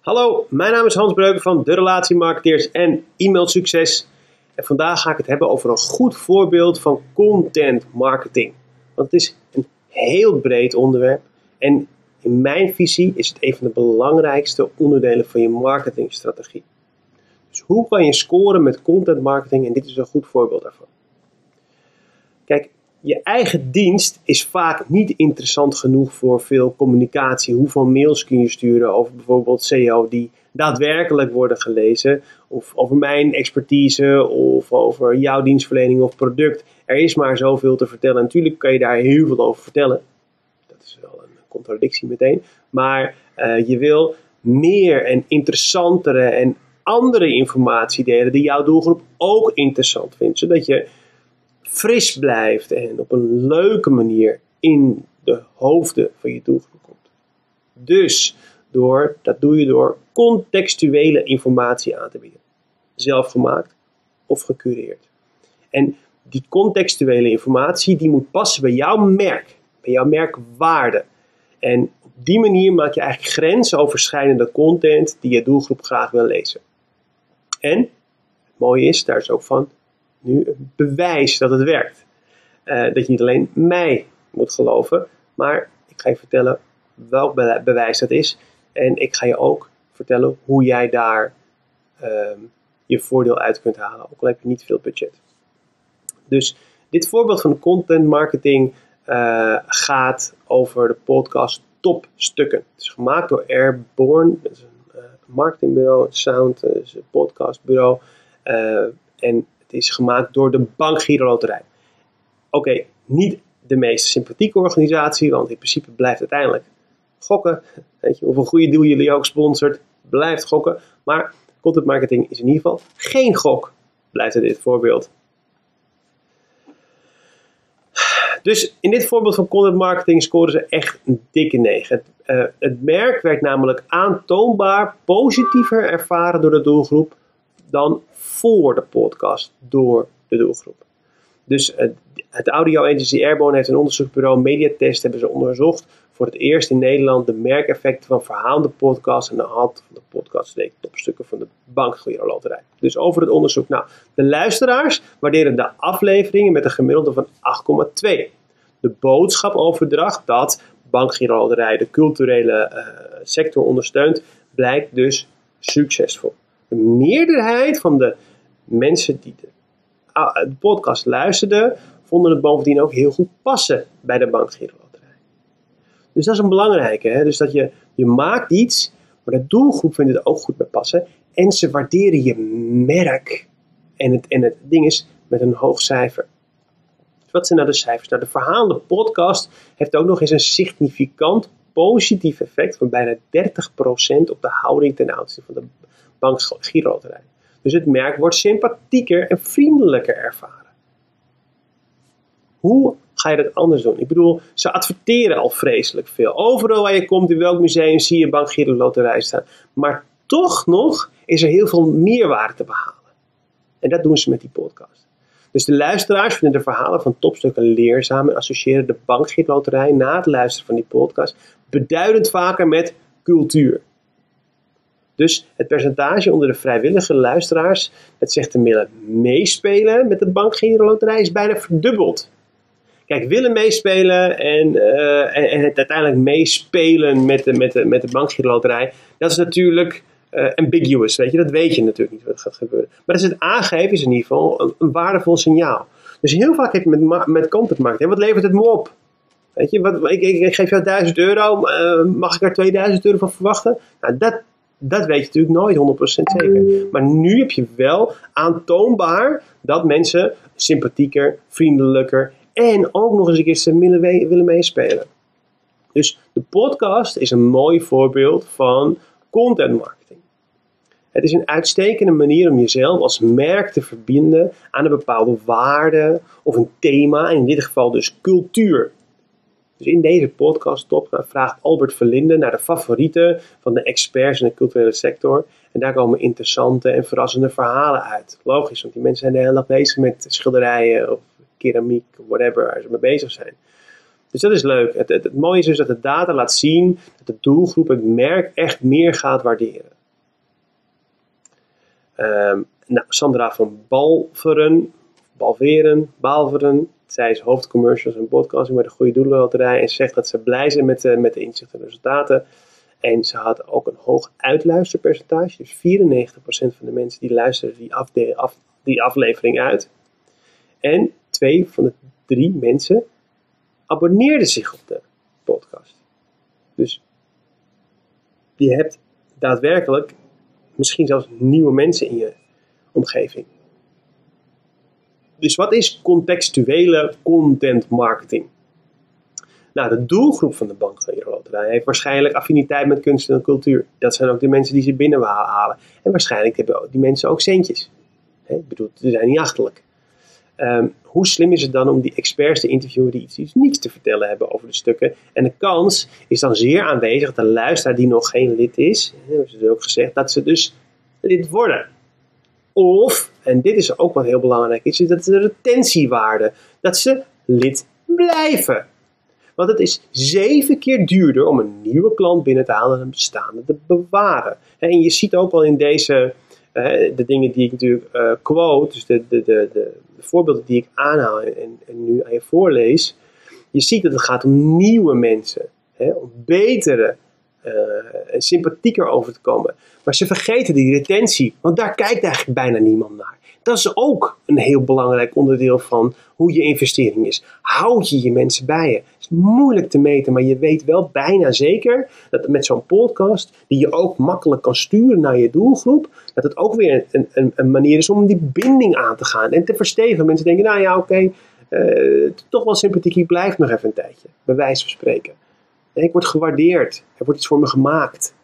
Hallo, mijn naam is Hans Breuken van de Relatiemarketeers en E-mail Succes. En vandaag ga ik het hebben over een goed voorbeeld van content marketing. Want het is een heel breed onderwerp en in mijn visie is het een van de belangrijkste onderdelen van je marketingstrategie. Dus hoe kan je scoren met content marketing en dit is een goed voorbeeld daarvan. Kijk, je eigen dienst is vaak niet interessant genoeg voor veel communicatie. Hoeveel mails kun je sturen over bijvoorbeeld SEO die daadwerkelijk worden gelezen, of over mijn expertise, of over jouw dienstverlening of product. Er is maar zoveel te vertellen. Natuurlijk kan je daar heel veel over vertellen. Dat is wel een contradictie meteen. Maar uh, je wil meer en interessantere en andere informatie delen die jouw doelgroep ook interessant vindt. Zodat je fris blijft en op een leuke manier in de hoofden van je doelgroep komt. Dus door, dat doe je door contextuele informatie aan te bieden. Zelfgemaakt of gecureerd. En die contextuele informatie die moet passen bij jouw merk, bij jouw merkwaarde. En op die manier maak je eigenlijk grensoverschrijdende content die je doelgroep graag wil lezen. En het mooie is, daar is ook van nu een bewijs dat het werkt. Uh, dat je niet alleen mij moet geloven, maar ik ga je vertellen welk bewijs dat is. En ik ga je ook vertellen hoe jij daar uh, je voordeel uit kunt halen, ook al heb je niet veel budget. Dus dit voorbeeld van content marketing uh, gaat over de podcast Topstukken. Het is gemaakt door Airborne, dat is een uh, marketingbureau, een sound, een podcastbureau. en het is gemaakt door de Bank Giro Loterij. Oké, niet de meest sympathieke organisatie, want in principe blijft uiteindelijk gokken. Weet je, een goede deal jullie ook sponsort, blijft gokken. Maar content marketing is in ieder geval geen gok, blijft in dit voorbeeld. Dus in dit voorbeeld van content marketing scoren ze echt een dikke 9. Het, uh, het merk werd namelijk aantoonbaar positiever ervaren door de doelgroep dan voor de podcast door de doelgroep. Dus het, het Audio Agency Airborne heeft een onderzoeksbureau Mediatest hebben ze onderzocht voor het eerst in Nederland de merkeffecten van verhaalde podcasts en de hand van de podcast leek topstukken van de bankgiroloterij. Dus over het onderzoek. Nou, de luisteraars waarderen de afleveringen met een gemiddelde van 8,2. De boodschapoverdracht dat bankgiroloterij de culturele uh, sector ondersteunt, blijkt dus succesvol. De meerderheid van de mensen die de, ah, de podcast luisterden, vonden het bovendien ook heel goed passen bij de bankgiroloterij. Dus dat is een belangrijke. Hè? Dus dat je, je maakt iets, maar de doelgroep vindt het ook goed bij passen. En ze waarderen je merk. En het, en het ding is met een hoog cijfer. Wat zijn nou de cijfers? Nou, de podcast heeft ook nog eens een significant positief effect van bijna 30% op de houding ten aanzien van de bankgiroterij. Dus het merk wordt sympathieker en vriendelijker ervaren. Hoe ga je dat anders doen? Ik bedoel, ze adverteren al vreselijk veel. Overal waar je komt, in welk museum, zie je Bank staan. Maar toch nog is er heel veel meerwaarde te behalen. En dat doen ze met die podcast. Dus de luisteraars vinden de verhalen van topstukken leerzaam en associëren de Bank Loterij na het luisteren van die podcast beduidend vaker met cultuur. Dus het percentage onder de vrijwillige luisteraars het zegt te willen meespelen met de bankgiro is bijna verdubbeld. Kijk, willen meespelen en, uh, en, het uiteindelijk meespelen met de, met de, met de dat is natuurlijk uh, ambiguous, weet je. Dat weet je natuurlijk niet wat gaat gebeuren. Maar dat is het aangeven is in ieder geval een, waardevol signaal. Dus heel vaak heb je met, met content marketing, wat levert het me op? Weet je, wat, ik, ik, geef jou 1000 euro, uh, mag ik er 2000 euro van verwachten? Nou, dat, dat weet je natuurlijk nooit 100% zeker. Maar nu heb je wel aantoonbaar dat mensen sympathieker, vriendelijker en ook nog eens een keer willen, willen meespelen. Dus de podcast is een mooi voorbeeld van content marketing. Het is een uitstekende manier om jezelf als merk te verbinden aan een bepaalde waarde of een thema, in dit geval dus cultuur. Dus in deze podcast top vraagt Albert Verlinde naar de favorieten van de experts in de culturele sector. En daar komen interessante en verrassende verhalen uit. Logisch, want die mensen zijn de hele dag bezig met schilderijen of keramiek, whatever, waar ze mee bezig zijn. Dus dat is leuk. Het, het, mooie is dus dat de data laat zien dat de doelgroep het merk echt meer gaat waarderen. Um, nou, Sandra van Balveren, Balveren, Balveren, zij is hoofdcommercials en podcasting bij de Goede Doelenloterij en zegt dat ze blij zijn met, de, met de inzichten en resultaten. En ze had ook een hoog uitluisterpercentage. Dus 94% van de mensen die luisteren die, af, die aflevering uit. En twee van de drie mensen abonneerden zich op de podcast. Dus je hebt daadwerkelijk misschien zelfs nieuwe mensen in je omgeving. Dus wat is contextuele content marketing? Nou, de doelgroep van de bankloterij heeft waarschijnlijk affiniteit met kunst en cultuur. Dat zijn ook de mensen die ze binnen halen. En waarschijnlijk hebben die mensen ook centjes. ik bedoel, ze zijn niet achterlijk. Ehm, hoe slim is het dan om die experts te interviewen die iets, iets niets te vertellen hebben over de stukken? En de kans is dan zeer aanwezig dat de luisteraar die nog geen lid is, hebben ze dus ook gezegd, dat ze dus lid worden. Of, en dit is ook wat heel belangrijk is, is dat de retentiewaarde, dat ze lid blijven. Want het is zeven keer duurder om een nieuwe klant binnen te halen dan een bestaande te bewaren. En je ziet ook wel in deze, eh, de dingen die ik natuurlijk uh, quote, dus de, de, de, de, voorbeelden die ik aanhaal en, en nu aan je voorlees, je ziet dat het gaat om nieuwe mensen, om betere uh, sympathieker over te komen. Maar ze vergeten die retentie, want daar kijkt eigenlijk bijna niemand naar. Dat is ook een heel belangrijk onderdeel van hoe je investering is. Houd je je mensen bij je. Het is moeilijk te meten, maar je weet wel bijna zeker dat met zo'n podcast, die je ook makkelijk kan sturen naar je doelgroep, dat het ook weer een, een, een manier is om die binding aan te gaan en te verstevigen. Mensen denken, nou ja, oké, uh, toch wel sympathiek, ik blijf nog even een tijdje, bij wijze van spreken. Ik word gewaardeerd, er wordt iets voor me gemaakt.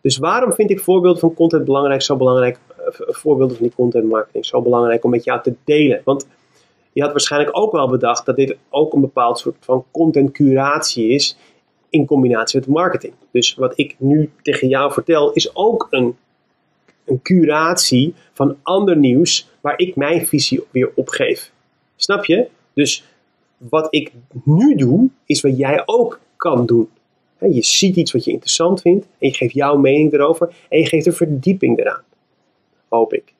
Dus waarom vind ik voorbeelden van content belangrijk, zo belangrijk, uh, voorbeelden van die content marketing zo belangrijk om met jou te delen? Want je had waarschijnlijk ook wel bedacht dat dit ook een bepaald soort van content curatie is in combinatie met marketing. Dus wat ik nu tegen jou vertel is ook een, een curatie van ander nieuws waar ik mijn visie weer op geef. Snap je? Dus wat ik nu doe, is wat jij ook kan doen. Je ziet iets wat je interessant vindt en je geeft jouw mening erover en je geeft een verdieping eraan. Hoop ik.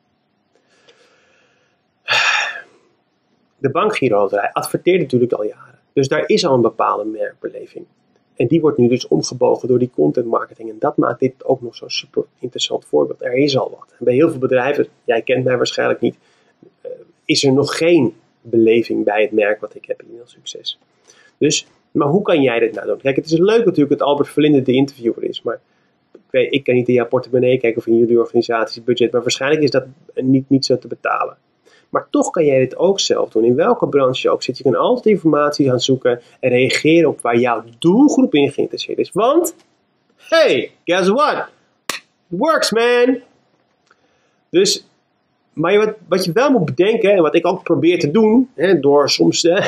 De bankgiroterij adverteert natuurlijk al jaren. Dus daar is al een bepaalde merkbeleving. En die wordt nu dus omgebogen door die content marketing. En dat maakt dit ook nog zo'n super interessant voorbeeld. Er is al wat. En bij heel veel bedrijven, jij kent mij waarschijnlijk niet, eh, is er nog geen beleving bij het merk wat ik heb in heel succes. Dus maar hoe kan jij dit nou doen? Kijk, het is leuk natuurlijk dat Albert Verlinde de interviewer is, maar ik, kan niet in jouw portemonnee kijken of in jullie organisaties budget, maar waarschijnlijk is dat niet, niet zo te betalen. Maar toch kan jij dit ook zelf doen. In welke branche ook zit. Je kan altijd informatie gaan zoeken en reageren op waar jouw doelgroep in geïnteresseerd is. Want, hey, guess what? It works, man! Dus maar wat, wat je wel moet bedenken, en wat ik ook probeer te doen, hè, door soms uh,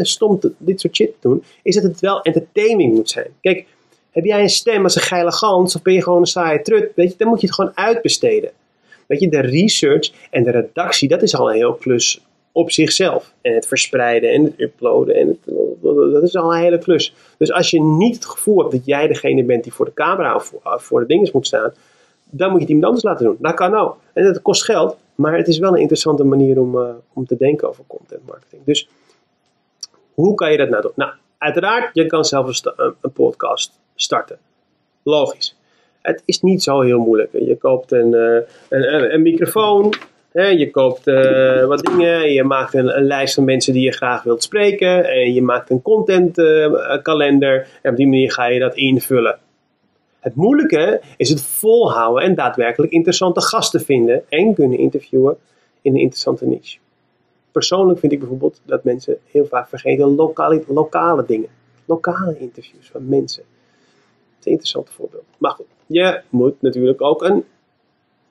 stom te, dit soort shit te doen, is dat het wel entertaining moet zijn. Kijk, heb jij een stem als een geile gans, of ben je gewoon een saaie trut, weet je, dan moet je het gewoon uitbesteden. Weet je, de research en de redactie, dat is al een heel klus op zichzelf. En het verspreiden en het uploaden, en dat is al een hele klus. Dus als je niet het gevoel hebt dat jij degene bent die voor de camera of voor, voor de dingen moet staan, dan moet je het iemand anders laten doen. Dat kan ook. En dat kost geld, maar het is wel een interessante manier om, uh, om te denken over content marketing. Dus hoe kan je dat nou doen? Nou, uiteraard, je kan zelf een, een podcast starten. Logisch. Het is niet zo heel moeilijk. Je koopt een, uh, een, een, microfoon, hè, je koopt uh, wat dingen, je maakt een, een, lijst van mensen die je graag wilt spreken en je maakt een contentkalender en op die manier ga je dat invullen. Het moeilijke is het volhouden en daadwerkelijk interessante gasten vinden en kunnen interviewen in een interessante niche. Persoonlijk vind ik bijvoorbeeld dat mensen heel vaak vergeten lokale, lokale dingen. Lokale interviews van mensen. Dat is een interessant voorbeeld. Maar goed, je moet natuurlijk ook een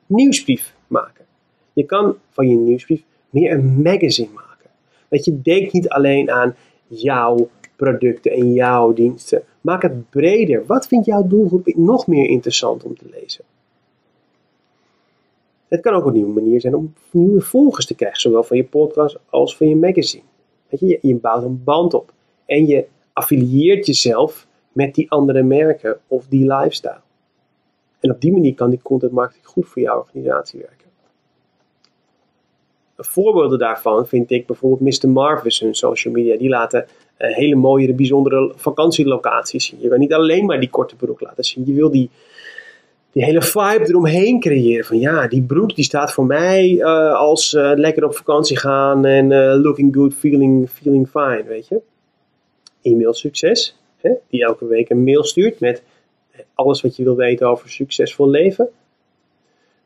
nieuwsbrief maken. Je kan van je nieuwsbrief meer een magazine maken. Dat je denkt niet alleen aan jouw producten en jouw diensten. Maak het breder. Wat vindt jouw doelgroep nog meer interessant om te lezen? Het kan ook een nieuwe manier zijn om nieuwe volgers te krijgen, zowel van je podcast als van je magazine. Weet je, je bouwt een band op. En je affilieert jezelf met die andere merken of die lifestyle. En op die manier kan die content marketing goed voor jouw organisatie werken. Voorbeelden daarvan vind ik bijvoorbeeld Mr. Marvis, hun social media. Die laten hele mooie, bijzondere vakantielocaties zien. Je wil niet alleen maar die korte broek laten zien. Je wil die, die hele vibe eromheen creëren. Van ja, die broek die staat voor mij uh, als uh, lekker op vakantie gaan en looking good, feeling, feeling fine, weet je. E-mail succes, hè, die elke week een mail stuurt met alles wat je wil weten over succesvol leven.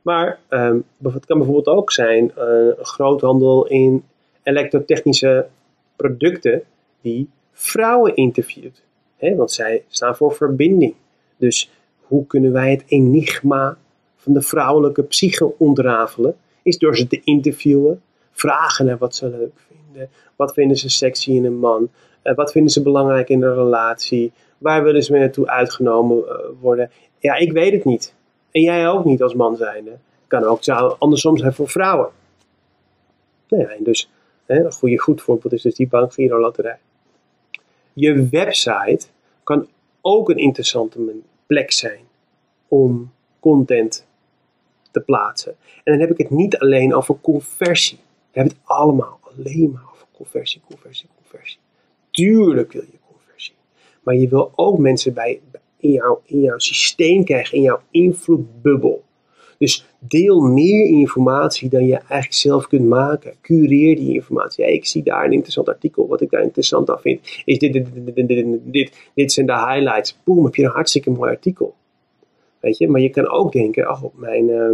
Maar um, het kan bijvoorbeeld ook zijn een groothandel in elektrotechnische producten die vrouwen interviewt. Want zij staan voor verbinding. Dus hoe kunnen wij het enigma van de vrouwelijke psyche ontrafelen? Is door ze te interviewen, vragen naar wat ze leuk vinden. Wat vinden ze sexy in een man? Uh, wat vinden ze belangrijk in een relatie? Waar willen ze mee naartoe uitgenomen uh, worden? Ja, ik weet het niet. En jij ook niet als man zijnde. Kan ook andersom zijn voor vrouwen. Nou en dus hè, een goede, goed voorbeeld is dus die Bank Giro Loterij. Je website kan ook een interessante plek zijn om content te plaatsen. En dan heb ik het niet alleen over conversie. We hebben het allemaal alleen maar over conversie, conversie, conversie. Tuurlijk wil je conversie. Maar je wil ook mensen bij, in, jouw, in jouw systeem krijgen, in jouw invloedbubbel. Dus deel meer informatie dan je eigenlijk zelf kunt maken. Cureer die informatie. ik zie daar een interessant artikel. Wat ik daar interessant aan vind, is dit, dit, dit, dit, dit, zijn de highlights. Boom, heb je een hartstikke mooi artikel. Weet je, maar je kan ook denken, ach, op mijn, uh,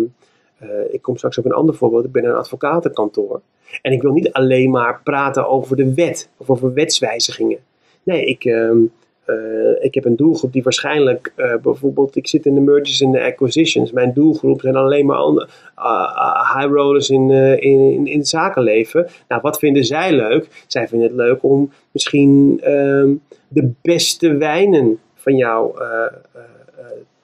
uh, ik kom straks op een ander voorbeeld. Ik ben een advocatenkantoor. En ik wil niet alleen maar praten over de wet of over wetswijzigingen. Nee, ik, uh, uh, ik heb een doelgroep die waarschijnlijk uh, bijvoorbeeld, ik zit in de mergers en de acquisitions. Mijn doelgroep zijn alleen maar andere, uh, high rollers in, in, in, in, het zakenleven. Nou, wat vinden zij leuk? Zij vinden het leuk om misschien ehm, de beste wijnen van jou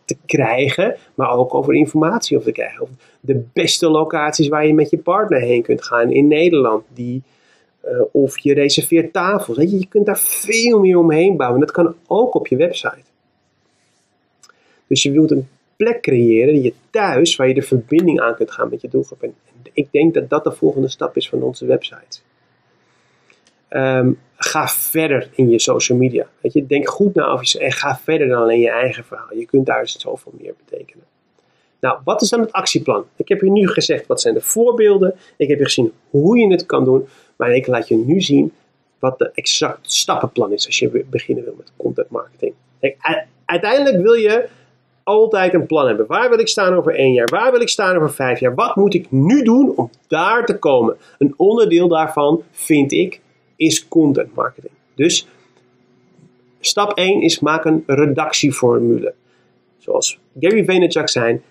te krijgen, maar ook over informatie over te krijgen. Of de beste locaties waar je met je partner heen kunt gaan in Nederland, die uh, of je reserveert tafels. Weet je, je kunt daar veel meer omheen bouwen. En dat kan ook op je website. Dus je wilt een plek creëren, die je thuis, waar je de verbinding aan kunt gaan met je doelgroep. En ik denk dat dat de volgende stap is van onze website. Um, ga verder in je social media. Weet je, denk goed na over je en ga verder dan alleen je eigen verhaal. Je kunt daar zoveel meer betekenen. Nou, wat is dan het actieplan? Ik heb je nu gezegd wat zijn de voorbeelden. Ik heb je gezien hoe je het kan doen. Maar ik laat je nu zien wat de exact stappenplan is als je beginnen wil met content marketing. uiteindelijk wil je altijd een plan hebben. Waar wil ik staan over één jaar? Waar wil ik staan over vijf jaar? Wat moet ik nu doen om daar te komen? Een onderdeel daarvan, vind ik, is content marketing. Dus stap 1 is maak een redactieformule. Zoals Gary Vaynerchuk zei,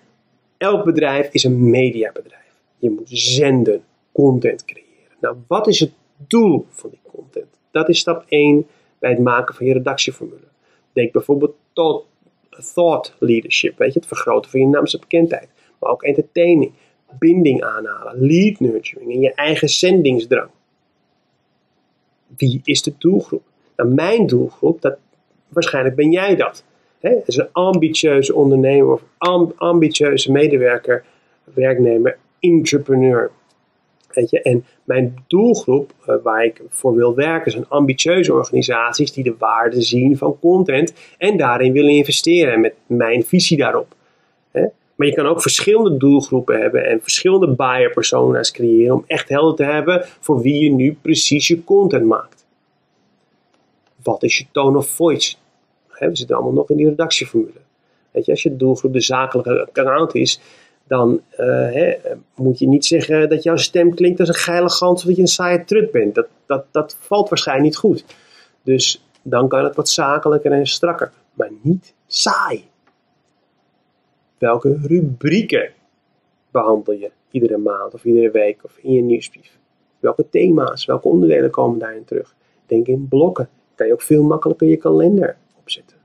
elk bedrijf is een mediabedrijf. Je moet zenden, content creëren. Nou, wat is het doel van die content? Dat is stap 1 bij het maken van je redactieformule. Denk bijvoorbeeld tot thought leadership, weet je, het vergroten van je naamse bekendheid. Maar ook entertaining, binding aanhalen, lead nurturing en je eigen zendingsdrang. Wie is de doelgroep? Nou, mijn doelgroep, dat, waarschijnlijk ben jij dat. Hè? Is een ambitieuze ondernemer of ambitieuze medewerker, werknemer, entrepreneur. Weet je? En mijn doelgroep uh, waar ik voor wil werken zijn ambitieuze organisaties die de waarde zien van content en daarin willen investeren met mijn visie daarop. Hè? Maar je kan ook verschillende doelgroepen hebben en verschillende buyer persona's creëren om echt helder te hebben voor wie je nu precies je content maakt. Wat is je tone of voice? Hè, we zitten allemaal nog in die redactieformule. Weet je, als je doelgroep de zakelijke account is, dan uh, hè, moet je niet zeggen dat jouw stem klinkt als een geile gans of dat je een saaie trut bent. Dat, dat, dat valt waarschijnlijk niet goed. Dus dan kan het wat zakelijker en strakker, maar niet saai. Welke rubrieken behandel je iedere maand of iedere week of in je nieuwsbrief? Welke thema's, welke onderdelen komen daarin terug? Denk in blokken. Kan je ook veel makkelijker je kalender opzetten.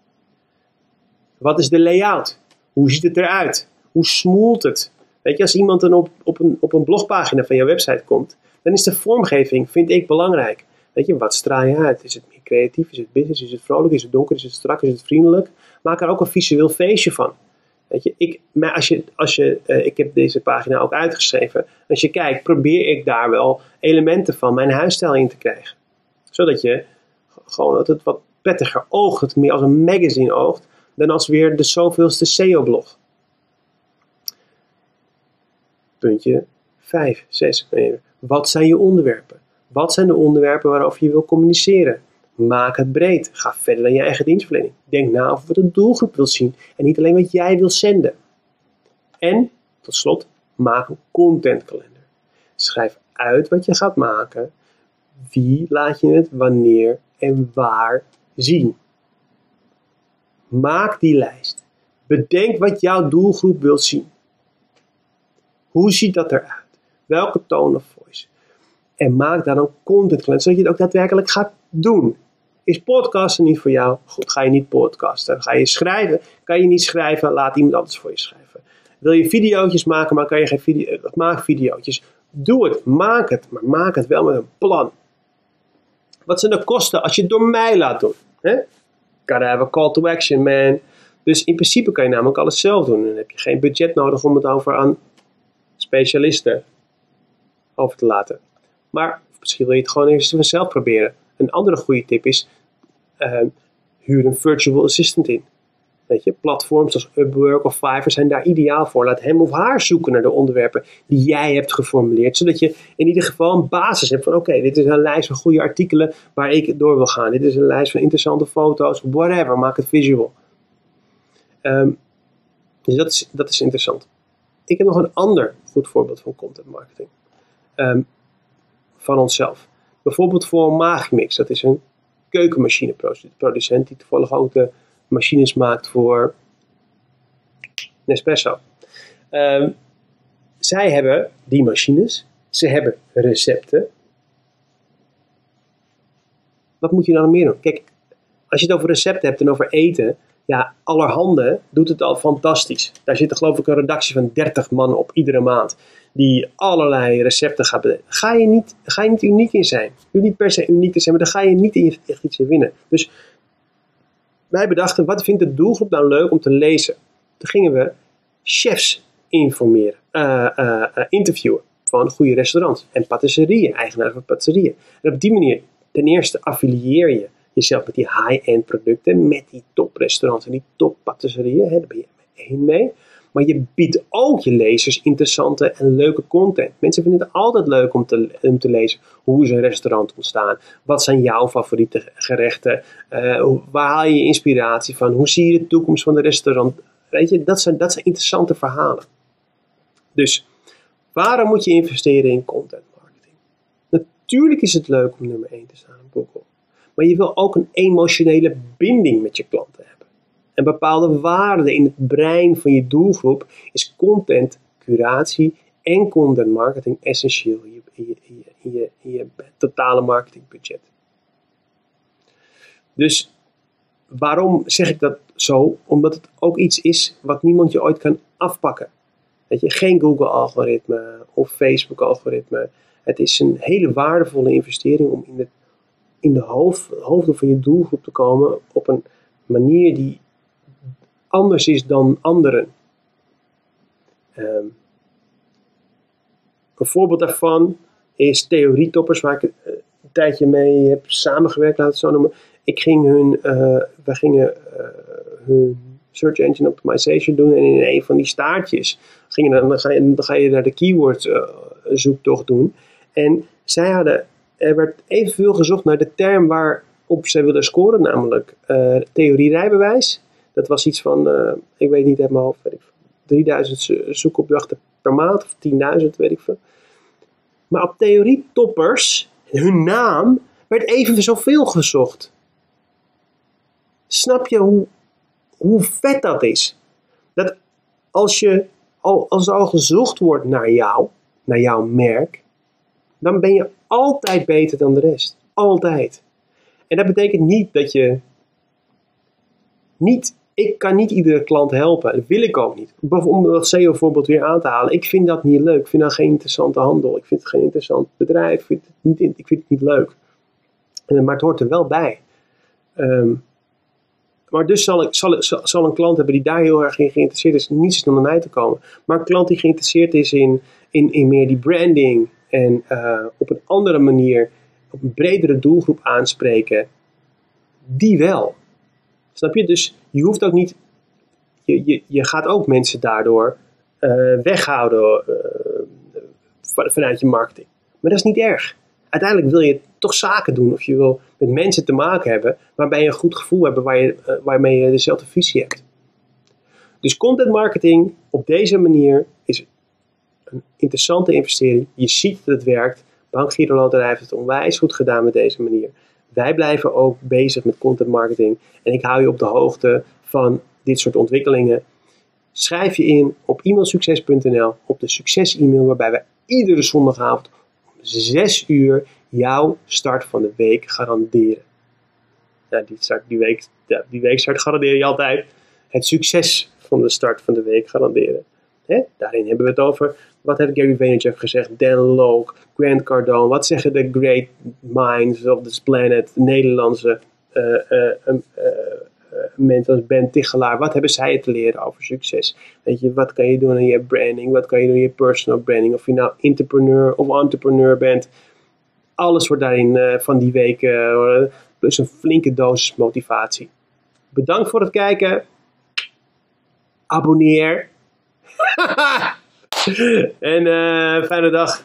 Wat is de layout? Hoe ziet het eruit? Hoe smoelt het? Weet je, als iemand dan op, op, een, op een blogpagina van jouw website komt, dan is de vormgeving, vind ik, belangrijk. Weet je, wat straal je uit? Is het meer creatief? Is het business? Is het vrolijk? Is het donker? Is het strak? Is het vriendelijk? Maak er ook een visueel feestje van. Weet je, ik, maar als je, als je, uh, ik heb deze pagina ook uitgeschreven. Als je kijkt, probeer ik daar wel elementen van mijn huisstijl in te krijgen. Zodat je gewoon dat het wat prettiger oogt, het meer als een magazine oogt, dan als weer de zoveelste SEO-blog. Puntje 5, 6. Wat zijn je onderwerpen? Wat zijn de onderwerpen waarover je wil communiceren? Maak het breed. Ga verder dan je eigen dienstverlening. Denk na over wat de doelgroep wil zien en niet alleen wat jij wil zenden. En, tot slot, maak een contentkalender. Schrijf uit wat je gaat maken. Wie laat je het wanneer en waar zien. Maak die lijst. Bedenk wat jouw doelgroep wil zien. Hoe ziet dat eruit? Welke tone of voice? En maak daar een content zodat je het ook daadwerkelijk gaat doen. Is podcasten niet voor jou? Goed, ga je niet podcasten. Ga je schrijven? Kan je niet schrijven? Laat iemand anders voor je schrijven. Wil je video's maken, maar kan je geen video, maak video's. Doe het, maak het, maar maak het wel met een plan. Wat zijn de kosten als je het door mij laat doen? Hè? Gotta have a call to action, man. Dus in principe kan je namelijk alles zelf doen. Dan heb je geen budget nodig om het over aan specialisten over te laten. Maar misschien wil je het gewoon eens zelf proberen. Een andere goede tip is, uh, huur een virtual assistant in. Weet je, platforms zoals Upwork of Fiverr zijn daar ideaal voor. Laat hem of haar zoeken naar de onderwerpen die jij hebt geformuleerd. Zodat je in ieder geval een basis hebt van oké, dit is een lijst van goede artikelen waar ik door wil gaan. Dit is een lijst van interessante foto's, whatever, maak het visual. Ehm, dus dat is, dat is interessant. Ik heb nog een ander goed voorbeeld van content marketing. Ehm, van onszelf. Bijvoorbeeld voor Magimix. Dat is een keukenmachineproducent die toevallig ook de machines maakt voor Nespresso. Ehm, zij hebben die machines, ze hebben recepten. Wat moet je dan meer doen? Kijk, als je het over recepten hebt en over eten, ja, allerhande doet het al fantastisch. Daar zit geloof ik een redactie van 30 man op iedere maand. Die allerlei recepten gaat bedenken. Ga je niet, ga je niet uniek in zijn. Je niet per se uniek te zijn, maar dan ga je niet echt iets in winnen. Dus wij bedachten, wat vindt de doelgroep nou leuk om te lezen? Toen gingen we chefs informeren, uh, uh, interviewen van goede restaurants en patisserieën, eigenaren van patisserieën. En op die manier, ten eerste affilieer je jezelf met die high-end producten, met die toprestaurants en die toppatisserieën, daar ben je één mee. Maar je biedt ook je lezers interessante en leuke content. Mensen vinden het altijd leuk om te, lezen hoe is een restaurant ontstaan. Wat zijn jouw favoriete gerechten? Uh, waar haal je inspiratie van? Hoe zie je de toekomst van de restaurant? Weet je, dat zijn, dat zijn interessante verhalen. Dus waarom moet je investeren in content marketing? Natuurlijk is het leuk om nummer 1 te staan op Google. Maar je wil ook een emotionele binding met je klanten hebben en bepaalde waarden in het brein van je doelgroep, is content, curatie en content marketing essentieel in je, je, je, totale marketingbudget. Dus waarom zeg ik dat zo? Omdat het ook iets is wat niemand je ooit kan afpakken. Weet je, geen Google-algoritme of Facebook-algoritme. Het is een hele waardevolle investering om in de, in de hoofd, hoofden van je doelgroep te komen op een manier die anders is dan anderen. Um, een voorbeeld daarvan is theorietoppers, waar ik een tijdje mee heb samengewerkt, laat zo noemen. Ik ging hun, uh, we gingen uh, hun search engine optimization doen en in een van die staartjes gingen dan, ga, je, dan ga je naar de keyword zoektocht doen. En zij hadden, er werd evenveel gezocht naar de term waarop zij willen scoren, namelijk theorie rijbewijs dat was iets van, uh, ik weet niet helemaal, hoofd, weet ik 3000 zoekopdrachten per maand of 10.000, weet ik veel. Maar op theorie toppers, hun naam, werd even zoveel gezocht. Snap je hoe, hoe vet dat is? Dat als, je, als er al gezocht wordt naar jou, naar jouw merk, dan ben je altijd beter dan de rest. Altijd. En dat betekent niet dat je niet ik kan niet iedere klant helpen. Dat wil ik ook niet. Om dat SEO voorbeeld weer aan te halen. Ik vind dat niet leuk. Ik vind dat geen interessante handel. Ik vind het geen interessant bedrijf. Ik vind het niet, ik vind het niet leuk. Maar het hoort er wel bij. Ehm, maar dus zal, ik, zal, zal, een klant hebben die daar heel erg in geïnteresseerd is, niet snel naar mij te komen. Maar een klant die geïnteresseerd is in, in, in meer die branding en uh, op een andere manier, op een bredere doelgroep aanspreken, die wel. Snap je? Dus je hoeft ook niet, je, je, je gaat ook mensen daardoor uh, weghouden uh, vanuit je marketing. Maar dat is niet erg. Uiteindelijk wil je toch zaken doen of je wil met mensen te maken hebben waarbij je een goed gevoel hebt, waar je, uh, waarmee je dezelfde visie hebt. Dus content marketing op deze manier is een interessante investering. Je ziet dat het werkt. Bank Giro Loterij heeft het onwijs goed gedaan met deze manier. Wij blijven ook bezig met content marketing. En ik hou je op de hoogte van dit soort ontwikkelingen. Schrijf je in op e-mailsucces.nl op de succes-e-mail waarbij we iedere zondagavond om 6 uur jouw start van de week garanderen. Die, die, week, die weekstart garandeer je altijd. Het succes van de start van de week garanderen. Daarin hebben we het over, wat heeft Gary Vaynerchuk gezegd, Dan Lok, Grant Cardone, wat zeggen de great minds of this planet, de Nederlandse uh, uh, uh, mensen als Ben Tichelaar, wat hebben zij te leren over succes? Weet je, wat kan je doen aan je branding, wat kan je doen aan je personal branding, of je nou entrepreneur of entrepreneur bent, alles wordt daarin van die week, plus een flinke dosis motivatie. Bedankt voor het kijken. Abonneer. en uh, fijne dag.